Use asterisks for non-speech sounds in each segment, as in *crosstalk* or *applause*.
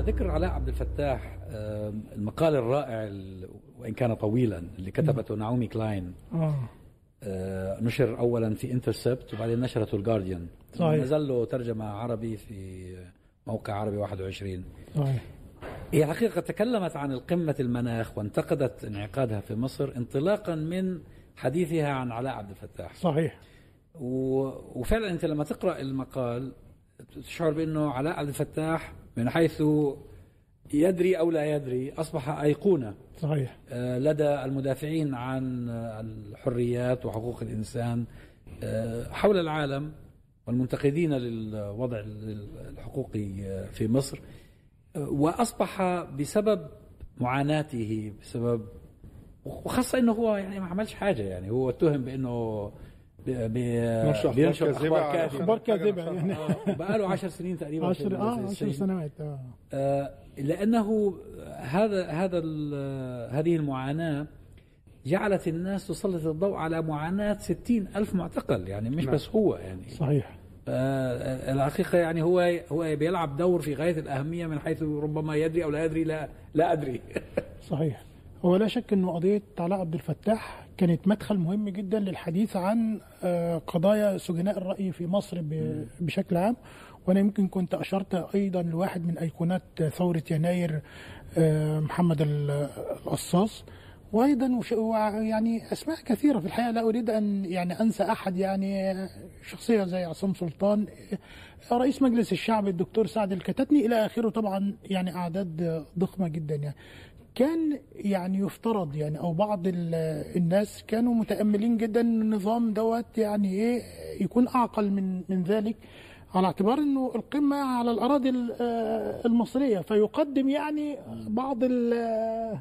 ذكر علاء عبد الفتاح المقال الرائع وإن كان طويلا اللي كتبته نعومي كلاين. آه. آه، نشر اولا في انترسبت وبعدين نشرته الجارديان صحيح. نزل له ترجمة عربي في موقع عربي 21 صحيح. هي حقيقة تكلمت عن القمة المناخ وانتقدت انعقادها في مصر انطلاقا من حديثها عن علاء عبد الفتاح. صحيح. و... وفعلا أنت لما تقرأ المقال تشعر بأنه علاء عبد الفتاح من حيث يدري أو لا يدري أصبح أيقونة صحيح. آه، لدى المدافعين عن الحريات وحقوق الإنسان آه، حول العالم والمنتقدين للوضع الحقوقي آه، في مصر وأصبح بسبب معاناته بسبب وخاصة إنه هو يعني ما عملش حاجة يعني هو اتهم بأنه بينشر أخبار كاذبة أخبار كاذبة. يعني. بقى له 10 سنين تقريبا في عشر آه السجن. عشر سنوات آه. آه، لأنه هذا هذا هذه المعاناة جعلت الناس تسلط الضوء على معاناة 60 ألف معتقل يعني مش نعم. بس هو يعني. صحيح. آه، الحقيقة يعني هو هو بيلعب دور في غاية الأهمية من حيث ربما يدري أو لا يدري لا لا أدري. *laughs* صحيح. هو لا شك إنه قضية علاء عبد الفتاح كانت مدخل مهم جدا للحديث عن آه، قضايا سجناء الرأي في مصر بشكل عام. وأنا يمكن كنت أشرت أيضا لواحد من أيقونات ثورة يناير آه، محمد ال- القصاص. وأيضا يعني أسماء كثيرة في الحقيقة. لا أريد أن يعني أنسى أحد يعني شخصية زي عصام سلطان. رئيس مجلس الشعب الدكتور سعد الكتاتني إلى آخره طبعا يعني أعداد ضخمة جدا يعني. كان يعني يفترض يعني أو بعض ال- الناس كانوا متأملين جدا إن النظام دوت يعني إيه يكون أعقل من من ذلك على اعتبار إنه القمة على الأراضي ال- آه، المصرية. فيقدم يعني بعض ال-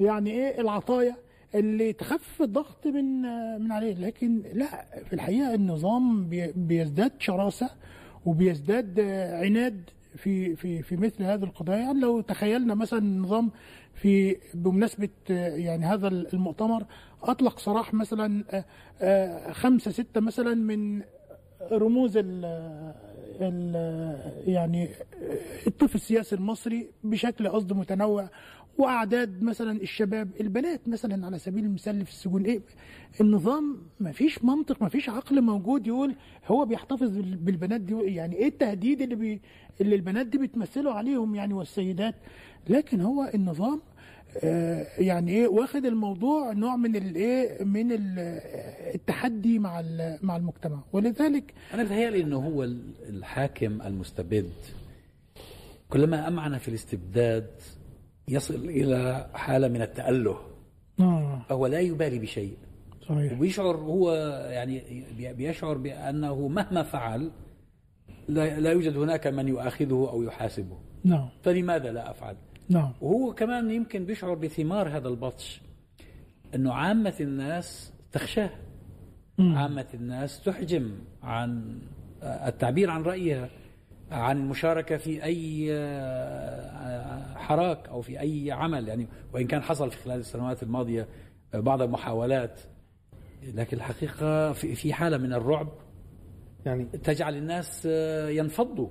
يعني إيه العطايا اللي تخفف الضغط من آه، من عليه. لكن لا في الحقيقة النظام بي- بيزداد شراسة وبيزداد آه، عناد في في في مثل هذه القضايا. يعني لو تخيلنا مثلا النظام في بمناسبة آه، يعني هذا المؤتمر أطلق سراح مثلا آه، آه، خمسة ستة مثلا من رموز ال ال يعني الطفل السياسي المصري بشكل قصد متنوع. وأعداد مثلا الشباب البنات مثلا على سبيل المثال في السجون. إيه النظام ما فيش منطق ما فيش عقل موجود يقول هو بيحتفظ بال- بالبنات دي. يعني إيه التهديد اللي بي اللي البنات دي بتمثله عليهم يعني والسيدات؟ لكن هو النظام آه، يعني إيه واخد الموضوع نوع من الايه من ال- التحدي مع مع المجتمع. ولذلك أنا بتهيألي إنه هو ال- الحاكم المستبد. كلما أمعن في الاستبداد يصل إلى حالة من التأله. آه. فهو لا يبالي بشيء. صحيح. وبيشعر هو يعني بي- بيشعر بأنه مهما فعل لا, لا يوجد هناك من يؤاخذه أو يحاسبه. نعم. فلماذا لا أفعل؟ نعم. وهو كمان يمكن بيشعر بثمار هذا البطش إنه عامة الناس تخشاه. عامة الناس تحجم عن التعبير عن رأيها. عن المشاركة في أي حراك أو في أي عمل يعني وإن كان حصل في خلال السنوات الماضية بعض المحاولات لكن الحقيقة في في حالة من الرعب يعني تجعل الناس ينفضوا.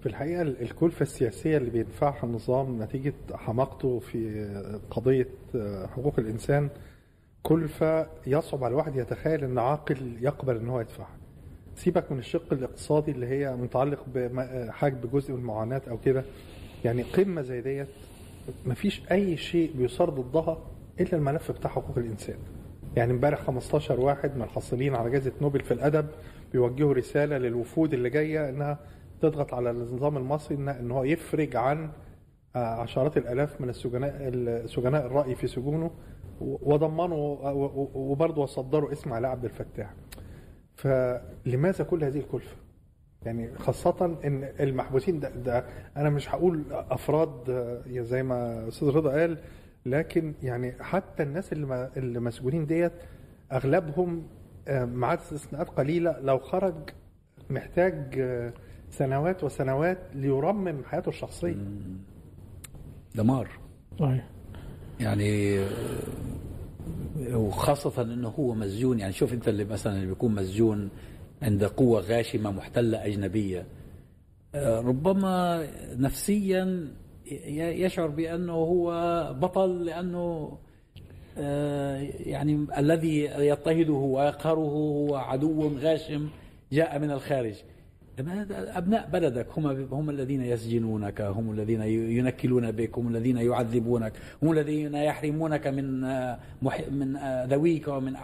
في الحقيقة الكلفة السياسية اللي بيدفعها النظام نتيجة حماقته في قضية حقوق الإنسان كلفة يصعب على الواحد يتخيل أن عاقل يقبل أن هو يدفعها. سيبك من الشق الاقتصادي اللي هي متعلق بحجب جزء من المعاناة أو كده. يعني قمة زي ديت مفيش أي شيء بيصار ضدها إلا الملف بتاع حقوق الإنسان. يعني امبارح 15 واحد من الحاصلين على جائزة نوبل في الأدب بيوجهوا رسالة للوفود اللي جاية إنها تضغط على النظام المصري إن هو يفرج عن آه، عشرات الآلاف من السجناء سجناء الرأي في سجونه. وضمنوا وبرضه صدروا اسم علاء عبد الفتاح. فلماذا كل هذه الكلفة؟ يعني خاصة إن المحبوسين ده, ده أنا مش هقول أفراد آه، زي ما أستاذ رضا قال لكن يعني حتى الناس اللي ما- اللي مسجونين ديت أغلبهم آه، مع استثناءات قليلة لو خرج محتاج آه، سنوات وسنوات ليرمم حياته الشخصية. دمار. صحيح. يعني وخاصة إنه هو مسجون يعني شوف أنت اللي مثلا اللي بيكون مسجون عند قوة غاشمة محتلة أجنبية آه، ربما نفسيا يشعر بأنه هو بطل لأنه آه، يعني الذي يضطهده ويقهره هو عدو غاشم جاء من الخارج. أبناء بلدك هم هم الذين يسجنونك هم الذين ينكلون بك هم الذين يعذبونك هم الذين يحرمونك من آه، من آه، ذويك ومن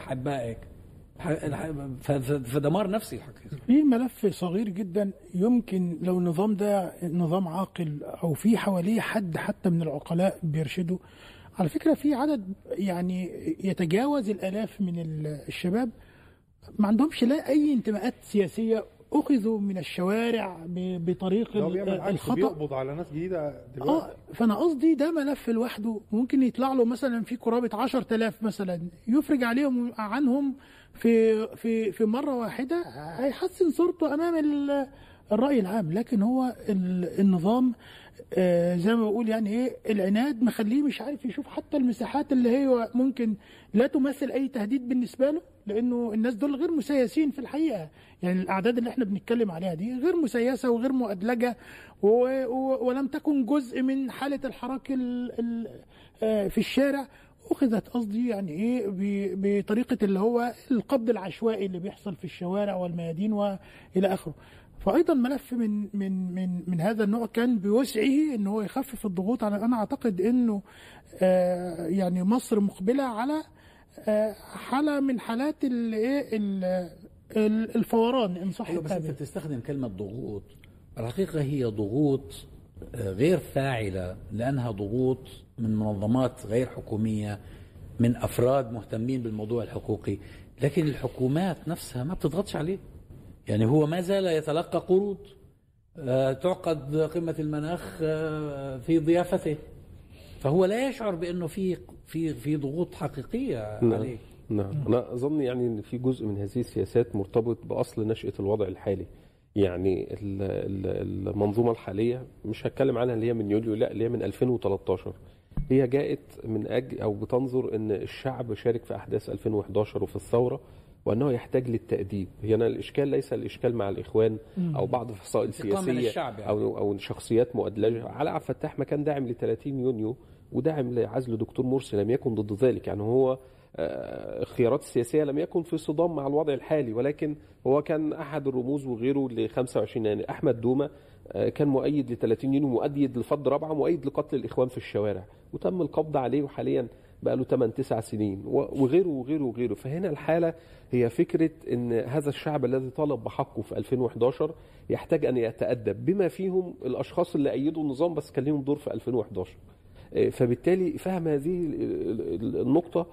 ف- فدمار نفسي الحقيقة في ملف صغير جدا يمكن لو النظام ده نظام عاقل أو في حواليه حد حتى من العقلاء بيرشده. على فكرة في عدد يعني يتجاوز الألاف من ال- الشباب ما عندهمش لا أي انتماءات سياسية أخذوا من الشوارع بطريق الخطأ. بيقبض على ناس جديدة دلوقتي. آه فأنا قصدي ده ملف لوحده. ممكن يطلع له مثلا في قرابة 10000 مثلا. يفرج عليهم عنهم في في في مرة واحدة هيحسن صورته أمام ال- الرأي العام. لكن هو ال- النظام زي ما بقول يعني إيه العناد مخليه مش عارف يشوف حتى المساحات اللي هي ممكن لا تمثل أي تهديد بالنسبة له لأنه الناس دول غير مسيسين في الحقيقة يعني الأعداد اللي إحنا بنتكلم عليها دي غير مسيسة وغير مؤدلجة و... و... ولم تكن جزء من حالة الحراك ال... ال... آه، في الشارع أخذت قصدي يعني إيه. بطريقة اللي هو القبض العشوائي اللي بيحصل في الشوارع والميادين والى آخره فايضا ملف من من من من هذا النوع كان بوسعه إن هو يخفف الضغوط على أنا أعتقد إنه آه، يعني مصر مقبلة على آه، حالة من حالات الايه ال- ال- الفوران إن صح أيوه بس أنت بتستخدم كلمة ضغوط. الحقيقة هي ضغوط آه، غير فاعلة لأنها ضغوط من منظمات غير حكومية من أفراد مهتمين بالموضوع الحقوقي. لكن الحكومات نفسها ما بتضغطش عليه. يعني هو ما زال يتلقى قروض آه، تعقد قمه المناخ آه، في ضيافته. فهو لا يشعر بأنه في في في ضغوط حقيقية نعم. عليه. نعم. أنا أظن يعني إن في جزء من هذه السياسات مرتبط بأصل نشأة الوضع الحالي. يعني ال- ال- المنظومة الحالية مش هتكلم عنها اللي هي من يوليو لا اللي هي من 2013 هي جاءت من أجل أو بتنظر إن الشعب شارك في أحداث 2011 وفي الثورة. وأنه يحتاج للتأديب. هنا الإشكال ليس الإشكال مع الإخوان أو بعض الفصائل السياسيه يعني. أو أو شخصيات مؤدلجة. علي عبد الفتاح ما كان داعم ل 30 يونيو وداعم لعزل دكتور مرسي لم يكن ضد ذلك. يعني هو آه، الخيارات السياسية لم يكن في صدام مع الوضع الحالي ولكن هو كان أحد الرموز وغيره ل 25 يعني أحمد دومه آه، كان مؤيد ل 30 يونيو مؤيد لفض رابعه مؤيد لقتل الإخوان في الشوارع. وتم القبض عليه وحاليا بقى له 8 9 سنين وغيره وغيره وغيره. فهنا الحالة هي فكرة إن هذا الشعب الذي طالب بحقه في 2011 يحتاج أن يتأدب بما فيهم الأشخاص اللي أيدوا النظام بس كان لهم دور في 2011 آه، فبالتالي فهم هذه ال- ال- النقطة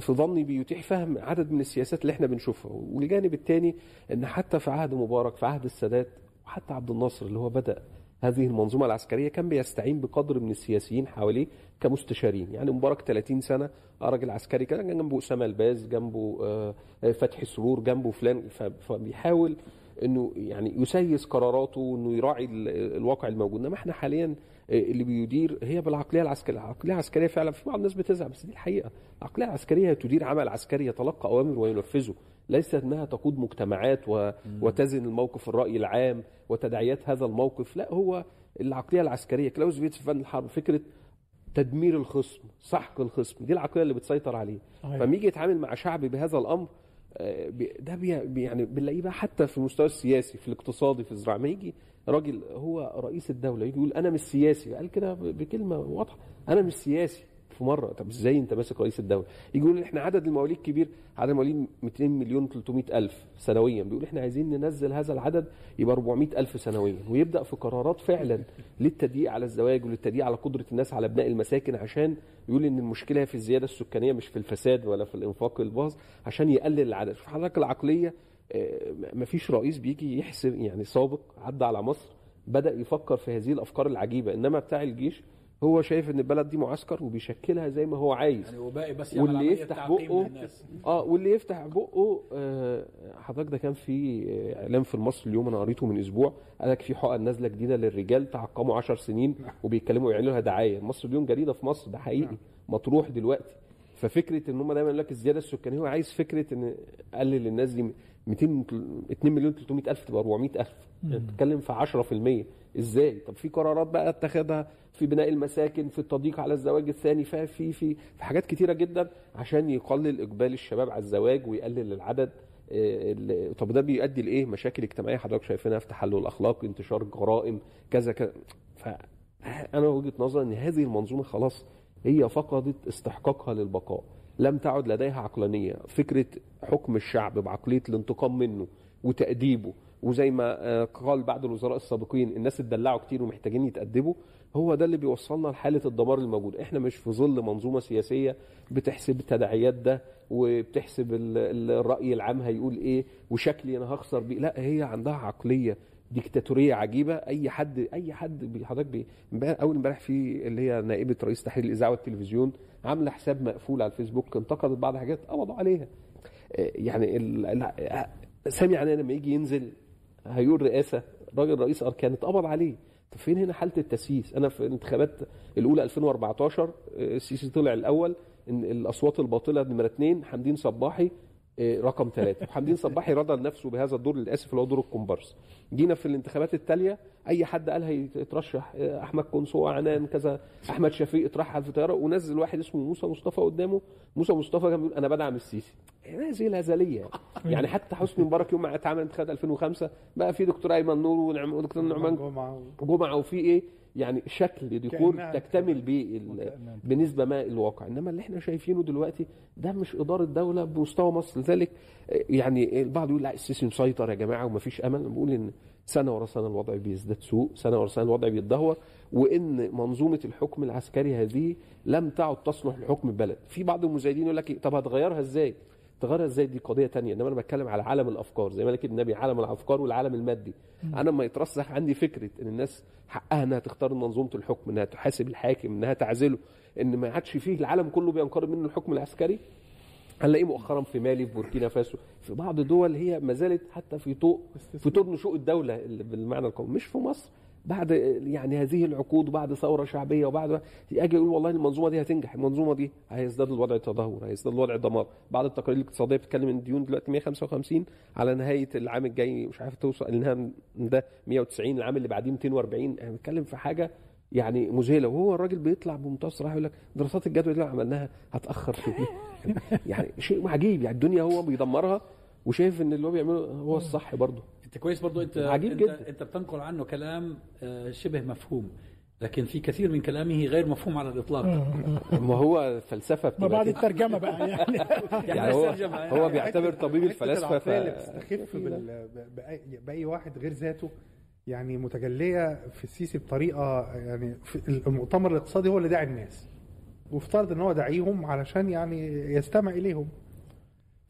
في ظني بيتيح فهم عدد من السياسات اللي إحنا بنشوفها. والجانب الثاني إن حتى في عهد مبارك في عهد السادات وحتى عبد الناصر اللي هو بدأ هذه المنظومة العسكرية كان بيستعين بقدر من السياسيين حواليه كمستشارين. يعني مبارك 30 سنة آه راجل عسكري كان جنبه أسامة ألباز جنبه آه، آه، فتحي سرور جنبه فلان. فبيحاول إنه يعني يسيس قراراته وإنه يراعي ال- الواقع الموجود. إنما إحنا حاليا اللي بيدير هي بالعقلية العسكرية. العقلية العسكرية فعلا في بعض الناس بتزعل بس دي الحقيقة. العقلية العسكرية تدير عمل عسكري يتلقى أوامر وينفذه. ليس أنها تقود مجتمعات و... وتزن الموقف الرأي العام وتداعيات هذا الموقف. لا هو العقلية العسكرية. كلاوزفيتز في فن الحرب فكرة تدمير الخصم سحق الخصم دي العقلية اللي بتسيطر عليه. صحيح. فلما يجي يتعامل مع شعب بهذا الأمر آه، ده بي يعني بنلاقيه بقى حتى في المستوى السياسي في الاقتصادي في الزراعه ما يجي راجل هو رئيس الدولة يجي يقول أنا مش سياسي قال كده بكلمة واضحة أنا مش سياسي. في مرة. طب إزاي أنت ماسك رئيس الدولة؟ يجي يقول إحنا عدد المواليد كبير عدد المواليد 200 مليون 300 ألف سنويا. بيقول إحنا عايزين ننزل هذا العدد يبقى 400 ألف سنويا. ويبدأ في قرارات فعلا للتضييق على الزواج وللتضييق على قدرة الناس على بناء المساكن عشان يقول إن المشكلة في الزيادة السكانية مش في الفساد ولا في الإنفاق الباظ عشان يقلل العدد. شوف حضرتك العقلية آه، مفيش رئيس بيجي يحسب يعني سابق عدى على مصر بدأ يفكر في هذه الأفكار العجيبة. إنما بتاع الجيش هو شايف إن البلد دي معسكر وبيشكلها زي ما هو عايز. يعني وباقي بس واللي يفتح بقه. آه واللي يفتح بقه آه حضرتك ده كان في آه، اعلان في المصري اليوم أنا قريته من أسبوع قال لك في حقن نازلة جديدة للرجال تعقموا 10 سنين وبيتكلموا يعملوا لها دعاية. المصري اليوم جريده في مصر ده حقيقي. مطروح دلوقتي. ففكرة إن هم دايما يقول لك الزيادة السكانية هو عايز فكرة إن قلل الناس دي 200 2 مليون 300 ألف تبقى 400 ألف. بتتكلم في 10% إزاي؟ طب في قرارات بقى اتخذها في بناء المساكن في التضييق على الزواج الثاني في في في, حاجات كتيرة جدا عشان يقلل إقبال الشباب على الزواج ويقلل العدد آه، طب ده بيؤدي لإيه؟ مشاكل اجتماعية حضرتك شايفينها في تحلل اخلاقي انتشار جرائم كذا كذا. فانا وجهة نظري إن هذه المنظومة خلاص هي فقدت استحقاقها للبقاء. لم تعد لديها عقلانية. فكرة حكم الشعب بعقلية الانتقام منه وتأديبه وزي ما آه، قال بعض الوزراء السابقين الناس اتدلعوا كتير ومحتاجين يتأدبوا هو ده اللي بيوصلنا لحالة الدمار الموجود. إحنا مش في ظل منظومة سياسية بتحسب التداعيات ده وبتحسب ال- ال- الرأي العام هيقول إيه وشكلي أنا هخسر بيه. لا هي عندها عقلية ديكتاتورية عجيبة. أي حد أي حد حضرتك أول امبارح في اللي هي نائبة رئيس تحرير الإذاعة والتلفزيون عاملة حساب مقفول على الفيسبوك انتقدت بعض الحاجات قبضوا عليها. آه، يعني سامي عنان لما يجي ينزل هيقول رئاسة راجل رئيس اركان اتقبض عليه. طب فين هنا حالة التسييس؟ أنا في الانتخابات الأولى 2014 آه، السيسي طلع الأول الأصوات الباطلة نمرة اثنين حمدين صباحي رقم ثلاثة. حمدين صباحي رضى لنفسه بهذا الدور للأسف اللي هو دور الكومبارس جينا في الانتخابات التالية أي حد قال هيترشح آه، أحمد كونسو عنان كذا أحمد شفيق اترحل في طياره ونزل واحد اسمه موسى مصطفى قدامه. موسى مصطفى كان بيقول أنا بدعم السيسي. هذه الهزلية. *laughs* يعني حتى حسني مبارك يوم ما اتعمل انتخابات 2005 بقى في دكتور أيمن نور ودكتور نعمان جمعة جمعة وفي إيه؟ يعني شكل ديكور تكتمل به. بنسبة ما الواقع. إنما اللي إحنا شايفينه دلوقتي ده مش إدارة دولة بمستوى مصر. لذلك يعني البعض يقول لا السيسي مسيطر يا جماعة ومفيش أمل. بقول إن سنة ورا سنة الوضع بيزداد سوء سنة ورا سنة الوضع بيتدهور وإن منظومة الحكم العسكري هذه لم تعد تصلح لحكم البلد. في بعض المزايدين يقول لك إيه، طب هتغيرها إزاي؟ تغيرها إزاي دي قضية تانية انما أنا بتكلم على عالم الأفكار زي ما النبي عالم الأفكار والعالم المادي. أنا لما يترسخ عندي فكرة إن الناس حقها إنها تختار منظومة الحكم إنها تحاسب الحاكم إنها تعزله إن ما عادش فيه العالم كله بينقرض منه الحكم العسكري. هنلاقيه مؤخرا في مالي في بوركينا فاسو في بعض دول هي ما زالت حتى في طوق في طور نشوء الدولة بالمعنى القومي مش في مصر بعد يعني هذه العقود وبعد ثورة شعبية وبعد أجي أقول والله المنظومة دي هتنجح المنظومة دي هيزداد الوضع تدهور هيزداد الوضع دمار بعض التقارير الاقتصادية بتتكلم إن الديون دلوقتي 155 على نهاية العام الجاي مش عارف توصل انها ده 190 العام اللي بعديه 240 إحنا بنتكلم في حاجة يعني مذهلة. وهو الراجل بيطلع بمنتهى الصراحه يقول لك دراسات الجدوى اللي عملناها هتأخر شوية يعني شيء عجيب يعني الدنيا هو بيدمرها وشايف إن اللي هو بيعمله هو الصح برضه. انت كويس برضو انت عجيب انت, جدا. انت بتنقل عنه كلام آه، شبه مفهوم لكن في كثير من كلامه غير مفهوم على الإطلاق *laughs* ما هو فلسفه ما بتبقى بعد كده. الترجمة بقى يعني *laughs* يعني هو نسترجم يعني. هو بيعتبر طبيب الفلاسفة ف... بتستخف بال... بأي... بأي واحد غير ذاته يعني متجلية في السيسي بطريقة يعني في المؤتمر الاقتصادي هو اللي داعي الناس وافترض إن هو داعيهم علشان يعني يستمع إليهم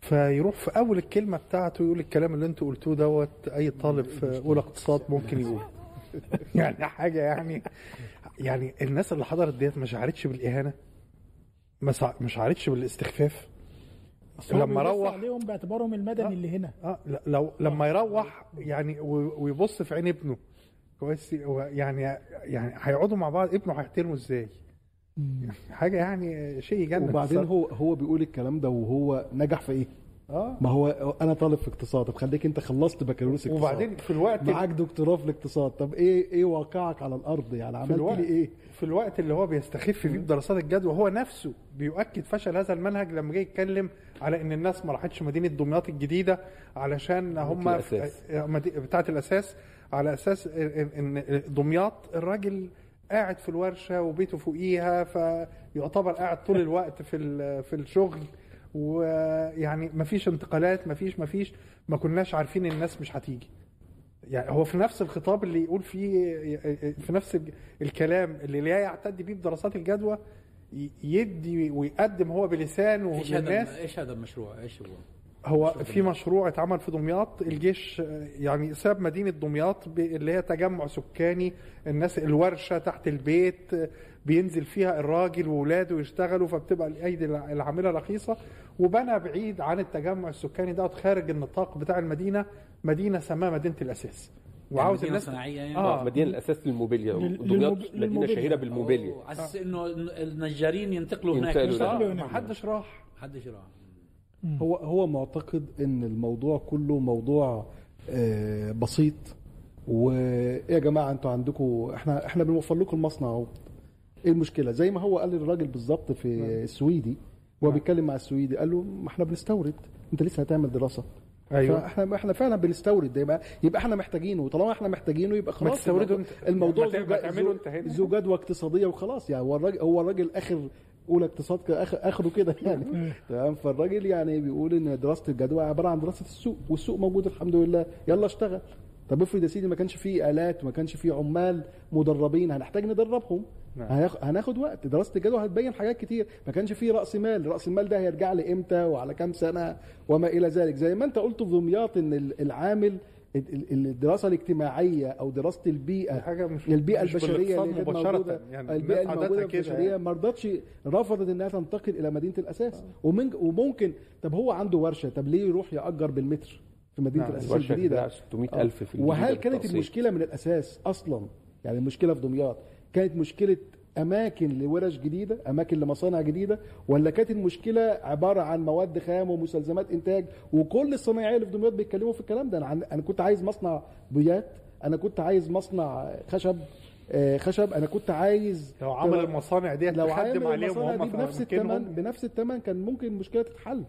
فيروح في أول الكلمة بتاعته يقول الكلام اللي أنتوا قلتوه دوت أي طالب في أولى اقتصاد ممكن يقول. *laughs* يعني حاجة يعني يعني الناس اللي حضرت ديت ما شعرتش بالإهانة؟ ما شعرتش بالاستخفاف؟ لما بيبص روح عليهم باعتبارهم المدني آه. اللي هنا. آه لو لما يروح يعني ويبص في عين ابنه كويس؟ يعني يعني هيقعدوا مع بعض ابنه هيحترمه إزاي؟ حاجة يعني شيء يجنن وبعدين. هو هو بيقول الكلام ده وهو نجح في إيه؟ آه ما هو أنا طالب في اقتصاد طب خليك أنت خلصت بكالوريوس اقتصاد وبعدين في الوقت معاك دكتوراه في الاقتصاد طب إيه إيه واقعك على الأرض يعني في عملت الوقت لي إيه؟ في الوقت اللي هو بيستخف فيه بدراسات الجدوى هو نفسه بيؤكد فشل هذا المنهج لما جه يتكلم على إن الناس ما راحتش مدينة دمياط الجديدة علشان هم الأساس. بتاعة الأساس على أساس ان إن دمياط الراجل قاعد في الورشة وبيته فوقيها فيعتبر قاعد طول *laughs* الوقت في في الشغل. ويعني ما فيش انتقالات ما فيش ما فيش ما كناش عارفين الناس مش هتيجي. يعني هو في نفس الخطاب اللي يقول فيه في نفس ال- الكلام اللي لا يعتد بيه بدراسات الجدوى يدي ويقدم هو بلسانه إيش هذا للناس. إيش هذا المشروع؟ إيش هو؟ هو في مشروع اتعمل في دمياط الجيش آه، يعني ساب مدينة دمياط اللي هي تجمع سكاني الناس الورشة تحت البيت آه، بينزل فيها الراجل واولاده يشتغلوا فبتبقى الأيدي الع- العاملة رخيصة وبنى بعيد عن التجمع السكاني دوت خارج النطاق بتاع المدينة مدينة سماها مدينة الأساس وعاوز مدينة الناس صناعية يعني آه. آه. مدينة الأساس للموبيليا لل- دمياط مدينة. شهيرة بالموبيليا على أساس إنه النجارين ينتقلوا هناك ينتقلوا يشتغلوا. لا. آه، ما حدش راح حدش راح هو هو معتقد إن الموضوع كله موضوع آه، بسيط. وإيه يا جماعة أنتوا عندكم إحنا إحنا بنوفر لكم المصنع أهو. إيه المشكلة؟ زي ما هو قال للراجل بالظبط في السويدي وهو بيتكلم مع السويدي قال له ما إحنا بنستورد أنت لسه هتعمل دراسة. أيوه. فإحنا إحنا فعلا بنستورد. ده يبقى يبقى إحنا محتاجينه. وطالما إحنا محتاجينه يبقى خلاص تستورده الموضوع- انت. الموضوع ما ما تعمله أنت هنا. ذو جدوى اقتصاديه وخلاص. يعني هو الراجل هو الراجل آخر اولى اقتصاد آخره كده *laughs* يعني. تمام؟ فالراجل يعني بيقول إن دراسة الجدوى عبارة عن دراسة السوق والسوق موجود الحمد لله. يلا اشتغل. طب افرض يا سيدي ما كانش فيه آلات وما كانش فيه عمال مدربين هنحتاج ندربهم. نعم. هناخد وقت. دراسة الجدوى هتبين حاجات كتير. ما كانش فيه رأس مال. رأس المال ده هيرجع لي إمتى وعلى كام سنة؟ وما إلى ذلك. زي ما أنت قلت في دمياط إن ال- العامل ال- ال- الدراسة الاجتماعية أو دراسة البيئة حاجة مش البيئة مش البشرية اللي كانت. موجودة يعني البيئة الموجودة البشرية يعني. ما رضتش رفضت إنها تنتقل إلى مدينة الأساس ومن وممكن طب هو عنده ورشة طب ليه يروح يأجر بالمتر في مدينة نعم، الأساس الجديدة كده 600 ألف في الجديدة وهل كانت بالتقسيط. المشكلة من الأساس أصلا يعني المشكلة في دمياط كانت مشكلة أماكن لورش جديدة أماكن لمصانع جديدة ولا كانت المشكلة عبارة عن مواد خام ومستلزمات إنتاج وكل الصنايعية اللي في دمياط بيتكلموا في الكلام ده أنا أنا كنت عايز مصنع بويات أنا كنت عايز مصنع خشب آه، خشب أنا كنت عايز لو عمل المصانع دي لو عليهم المصانع دي بنفس الثمن. بنفس الثمن كان ممكن المشكلة تتحل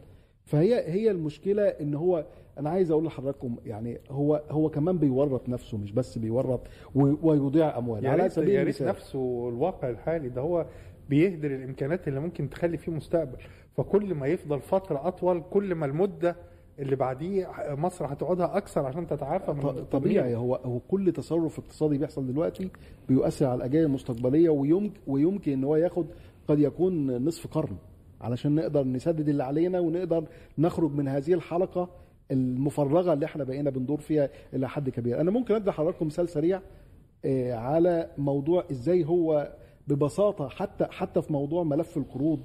فهي هي المشكلة إن هو أنا عايز أقول لحضراتكم يعني هو هو كمان بيورط نفسه مش بس بيورط ويضيع أموال. على سبيل يا ريت نفسه الواقع الحالي ده هو بيهدر الامكانات اللي ممكن تخلي فيه مستقبل. فكل ما يفضل فترة أطول كل ما المدة اللي بعديه مصر هتقعدها أكثر عشان تتعافى من ط- التدمير. طبيعي هو هو كل تصرف اقتصادي بيحصل دلوقتي بيؤثر على الأجيال المستقبلية ويمكن ويمكن إن هو ياخد قد يكون نصف قرن. علشان نقدر نسدد اللي علينا ونقدر نخرج من هذه الحلقة المفرغة اللي إحنا بقينا بندور فيها إلى حد كبير. أنا ممكن أدي لحضراتكم مثال سريع آه، على موضوع إزاي هو ببساطة حتى حتى في موضوع ملف القروض.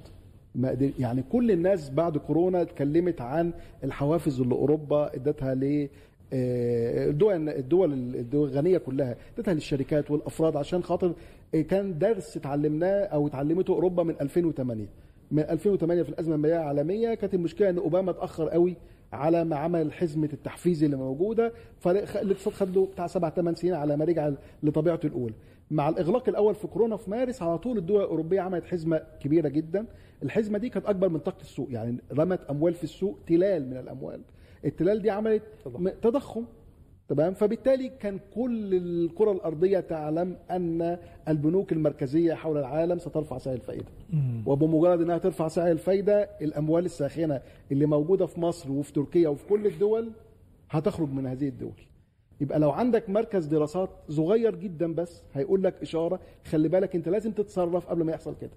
يعني كل الناس بعد كورونا اتكلمت عن الحوافز اللي أوروبا إدتها ل آه، الدول الدول الدول الغنية كلها إدتها للشركات والأفراد عشان خاطر آه، كان درس اتعلمناه أو اتعلمته أوروبا من 2008 من 2008 في الأزمة الماليه العالمية كانت المشكلة إن أوباما اتاخر قوي على ما عمل حزمة التحفيز اللي موجودة. فالاقتصاد خد له بتاع سبع ثمان سنين على ما رجع لطبيعته الاولى مع الإغلاق الأول في كورونا في مارس على طول الدول الأوروبية عملت حزمة كبيرة جدا. الحزمة دي كانت أكبر من طاقة السوق يعني رمت أموال في السوق تلال من الأموال. التلال دي عملت تضخم. تمام؟ فبالتالي كان كل الكره الأرضية تعلم أن البنوك المركزية حول العالم سترفع سعر الفائده وبمجرد إنها ترفع سعر الفايدة الأموال الساخنة اللي موجودة في مصر وفي تركيا وفي كل الدول هتخرج من هذه الدول. يبقى لو عندك مركز دراسات صغير جدا بس هيقول لك إشارة خلي بالك أنت لازم تتصرف قبل ما يحصل كده.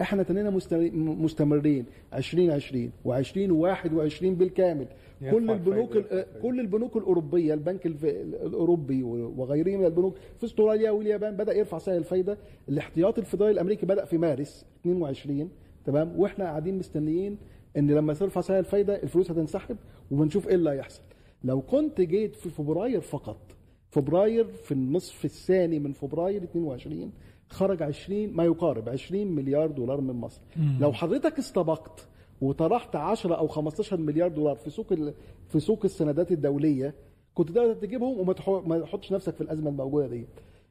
إحنا تنينا مستمر- مستمرين 2020 و2021 بالكامل. كل البنوك كل البنوك الأوروبية البنك الأوروبي وغيره من البنوك. في أستراليا واليابان بدأ يرفع سعر الفايدة. الاحتياطي الفدرالي الأمريكي بدأ في مارس 22 تمام؟ وإحنا قاعدين مستنيين إن لما ترفع سعر الفايدة الفلوس هتنسحب وبنشوف إيه اللي هيحصل. لو كنت جيت في فبراير فقط فبراير في النصف الثاني من فبراير 22 خرج 20 ما يقارب 20 مليار دولار من مصر. لو حضرتك استبقت وطرحت 10 أو 15 مليار دولار في سوق ال- في سوق السندات الدولية كنت تقدر تجيبهم وما تحطش نفسك في الأزمة الموجودة دي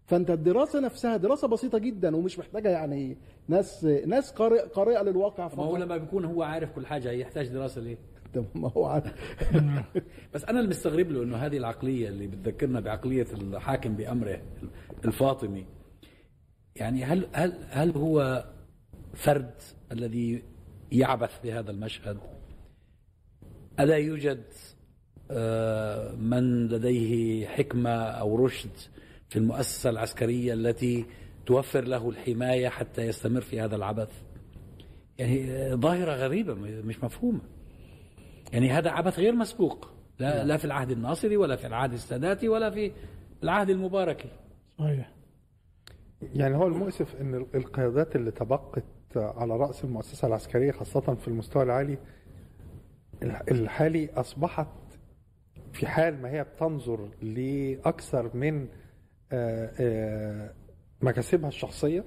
فأنت الدراسة نفسها دراسة بسيطة جدا ومش محتاجة يعني ناس ناس قارئ قارئة للواقع ما هو لما بيكون هو عارف كل حاجة يحتاج دراسة ليه؟ *laughs* طب ما هو عارف. *laughs* بس أنا المستغرب له إنه هذه العقلية اللي بتذكرنا بعقلية الحاكم بأمره الفاطمي يعني هل هل هل هو فرد الذي يعبث بهذا المشهد؟ ألا يوجد آه، من لديه حكمة أو رشد في المؤسسة العسكرية التي توفر له الحماية حتى يستمر في هذا العبث؟ يعني آه، ظاهرة غريبة مش مفهومة. يعني هذا عبث غير مسبوق لا, لا في العهد الناصري ولا في العهد الساداتي ولا في العهد المباركي صحيح يعني هو المؤسف إن القيادات اللي تبقت على رأس المؤسسة العسكرية خاصة في المستوى العالي الحالي أصبحت في حال ما هي بتنظر لأكثر من آه، آه، مكاسبها الشخصية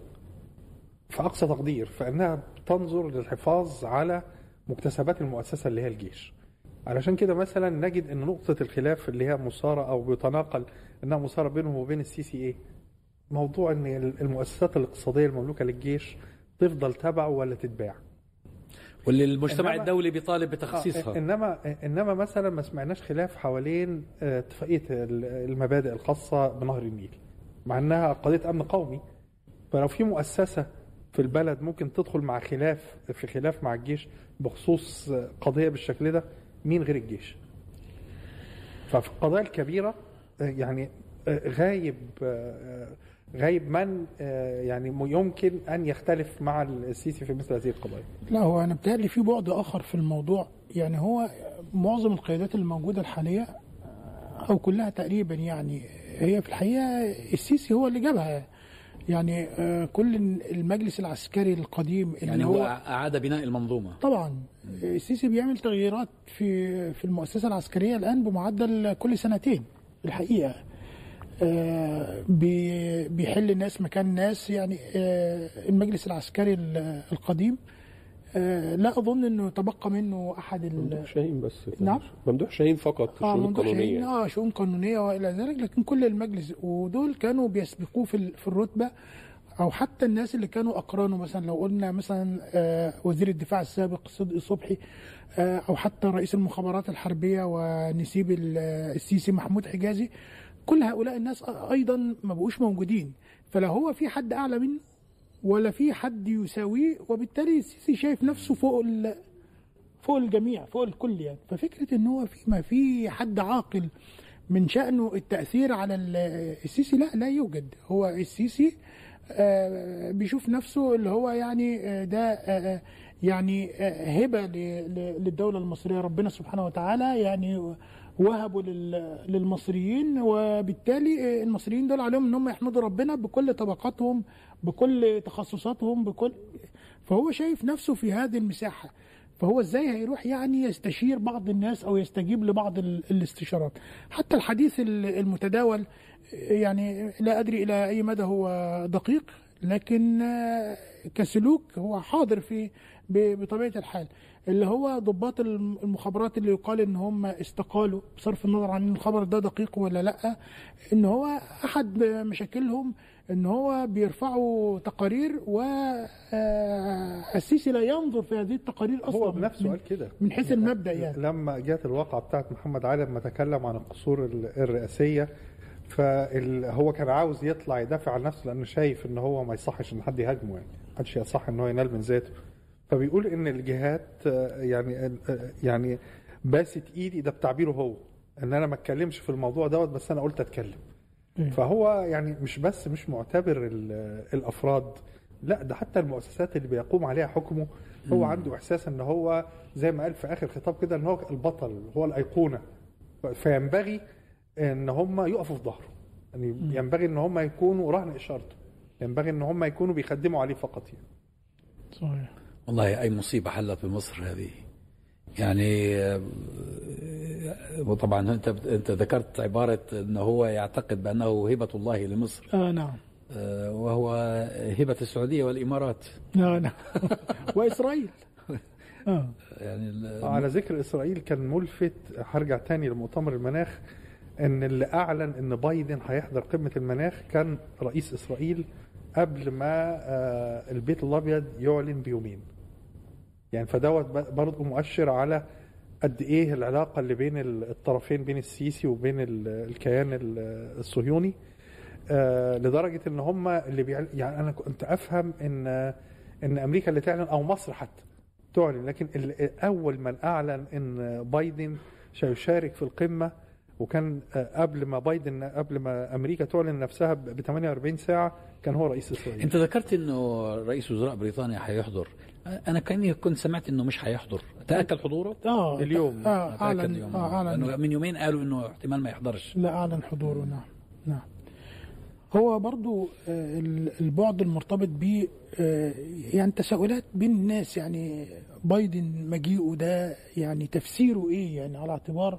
في أقصى تقدير فإنها بتنظر للحفاظ على مكتسبات المؤسسة اللي هي الجيش. علشان كده مثلا نجد إن نقطة الخلاف اللي هي مثاره أو بيتناقل إنها مثاره بينهم وبين السيسي إيه موضوع إن المؤسسات الاقتصادية المملوكة للجيش تفضل تبعه ولا تتباع. واللي المجتمع إنما- الدولي بيطالب آه، بتخصيصها انما إنما مثلا ما سمعناش خلاف حوالين آه، اتفاقية ال- المبادئ الخاصة بنهر النيل مع إنها قضية أمن قومي. فلو في مؤسسة في البلد ممكن تدخل مع خلاف في خلاف مع الجيش بخصوص آه، قضية بالشكل ده مين غير الجيش؟ ففي القضايا الكبيرة آه، يعني آه، غايب آه، غايب من آه، يعني يمكن أن يختلف مع السيسي في مثل هذه القضايا. لا هو أنا بتهيألي في بعد آخر في الموضوع يعني هو معظم القيادات الموجودة الحالية أو كلها تقريبا يعني هي في الحقيقة السيسي هو اللي جابها. يعني آه، كل المجلس العسكري القديم اللي يعني هو أعاد بناء المنظومة. طبعا. السيسي بيعمل تغييرات في في المؤسسة العسكرية الآن بمعدل كل سنتين الحقيقة. آه، بيحل ناس مكان ناس يعني آه، المجلس العسكري ال- القديم. آه، لا أظن إنه تبقى منه أحد ال- ممدوح شاهين بس نعم. ممدوح شاهين فقط ممدوح شاهين القانونيه آه شؤون قانونية وإلى ذلك لكن كل المجلس ودول كانوا بيسبقوه في في الرتبة أو حتى الناس اللي كانوا اقرانه مثلا لو قلنا مثلا آه وزير الدفاع السابق صدقي صبحي آه أو حتى رئيس المخابرات الحربية ونسيب ال- السيسي محمود حجازي كل هؤلاء الناس أيضا ما بقوش موجودين. فلا هو في حد أعلى منه ولا في حد يساويه وبالتالي السيسي شايف نفسه فوق فوق الجميع فوق الكل يعني. ففكرة إن هو في ما في حد عاقل من شأنه التأثير على ال- السيسي لا لا يوجد. هو السيسي آه، بيشوف نفسه اللي هو يعني آه، ده آه، يعني آه، هبة ل- ل- للدولة المصرية. ربنا سبحانه وتعالى يعني وهبوا لل- للمصريين وبالتالي المصريين دول عليهم إن هم يحمدوا ربنا بكل طبقاتهم بكل تخصصاتهم بكل فهو شايف نفسه في هذه المساحة. فهو إزاي هيروح يعني يستشير بعض الناس أو يستجيب لبعض ال- الاستشارات؟ حتى الحديث ال- المتداول يعني لا أدري إلى أي مدى هو دقيق لكن كسلوك هو حاضر في بطبيعة الحال اللي هو ضباط الم- المخابرات اللي يقال إن هم استقالوا بصرف النظر عن الخبر ده دقيق ولا لأ إن هو أحد مشاكلهم إن هو بيرفعوا تقارير والسيسي لا ينظر في هذه التقارير أصلا هو بنفسه قال كده. من حيث المبدأ يعني. لما جت الواقعة بتاعت محمد علي لما تكلم عن القصور ال- الرئاسية فهو كان عاوز يطلع يدافع عن نفسه لأنه شايف إن هو ما يصحش إن حد يهاجمه يعني ما حدش يصح إن هو ينال من ذاته. فبيقول إن الجهات يعني يعني باست إيدي ده بتعبيره هو إن أنا ما أتكلمش في الموضوع دوت بس أنا قلت أتكلم. إيه. فهو يعني مش بس مش معتبر ال- الأفراد لا ده حتى المؤسسات اللي بيقوم عليها حكمه هو عنده إحساس إن هو زي ما قال في آخر خطاب كده إن هو البطل هو الأيقونة. فينبغي إن هم يقفوا في ظهره. يعني ينبغي إن هم يكونوا رهن إشارته ينبغي إن هم يكونوا بيخدموا عليه فقط يعني. صحيح. والله أي مصيبة حلت بمصر هذه. يعني آه، وطبعا أنت أنت ذكرت عبارة إنه هو يعتقد بأنه هبة الله لمصر. آه نعم. آه، وهو هبة السعودية والإمارات. آه نعم. *laughs* وإسرائيل. آه. يعني على ذكر إسرائيل كان ملفت هرجع تاني لمؤتمر المناخ إن اللي أعلن إن بايدن هيحضر قمة المناخ كان رئيس إسرائيل قبل ما آه، البيت الأبيض يعلن بيومين. يعني فدوت برضه مؤشر على قد إيه العلاقة اللي بين ال- الطرفين بين السيسي وبين ال- الكيان ال- الصهيوني. آه، لدرجة إن هم اللي بيعل... يعني أنا كنت أفهم إن إن أمريكا اللي تعلن أو مصر حتى تعلن لكن أول من أعلن إن بايدن سيشارك في القمة وكان آه، قبل ما بايدن قبل ما أمريكا تعلن نفسها ب 48 ساعة كان هو رئيس اسرائيل أنت ذكرت إنه رئيس وزراء بريطانيا حيحضر. أنا كأني كنت سمعت إنه مش حيحضر تأكد حضوره؟ آه اليوم. آه أعلن اليوم. آه أعلن. لأنه من يومين قالوا إنه احتمال ما يحضرش. لا أعلن حضوره. نعم نعم. هو برضو آه، ال- البعد المرتبط ب يعني تساؤلات بين الناس. يعني بايدن مجيئه ده يعني تفسيره إيه؟ يعني على اعتبار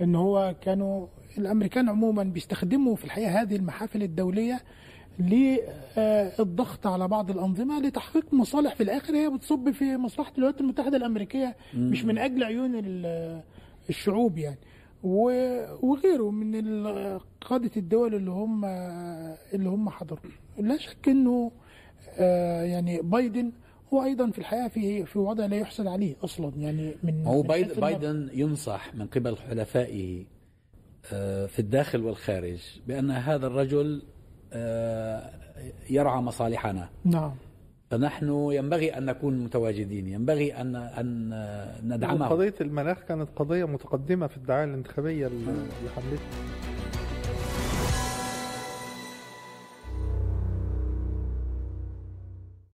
إن هو كانوا الأمريكان عموما بيستخدموا في الحقيقة هذه المحافل الدولية للضغط على بعض الأنظمة لتحقيق مصالح في الآخر. هي بتصب في مصلحة الولايات المتحدة الأمريكية مش من أجل عيون ال- الشعوب يعني. وغيره من قادة الدول اللي هم اللي هم حضروا. لا شك إنه آه، يعني بايدن هو أيضا في الحقيقة في في وضع لا يحسد عليه أصلا يعني من هو من بايد- حيث المب- بايدن ينصح من قبل حلفائه آه، في الداخل والخارج بأن هذا الرجل يرعى مصالحنا. نعم. فنحن ينبغي أن نكون متواجدين ينبغي أن أن ندعمه قضية المناخ كانت قضية متقدمة في الدعاية الانتخابية اللي حملتها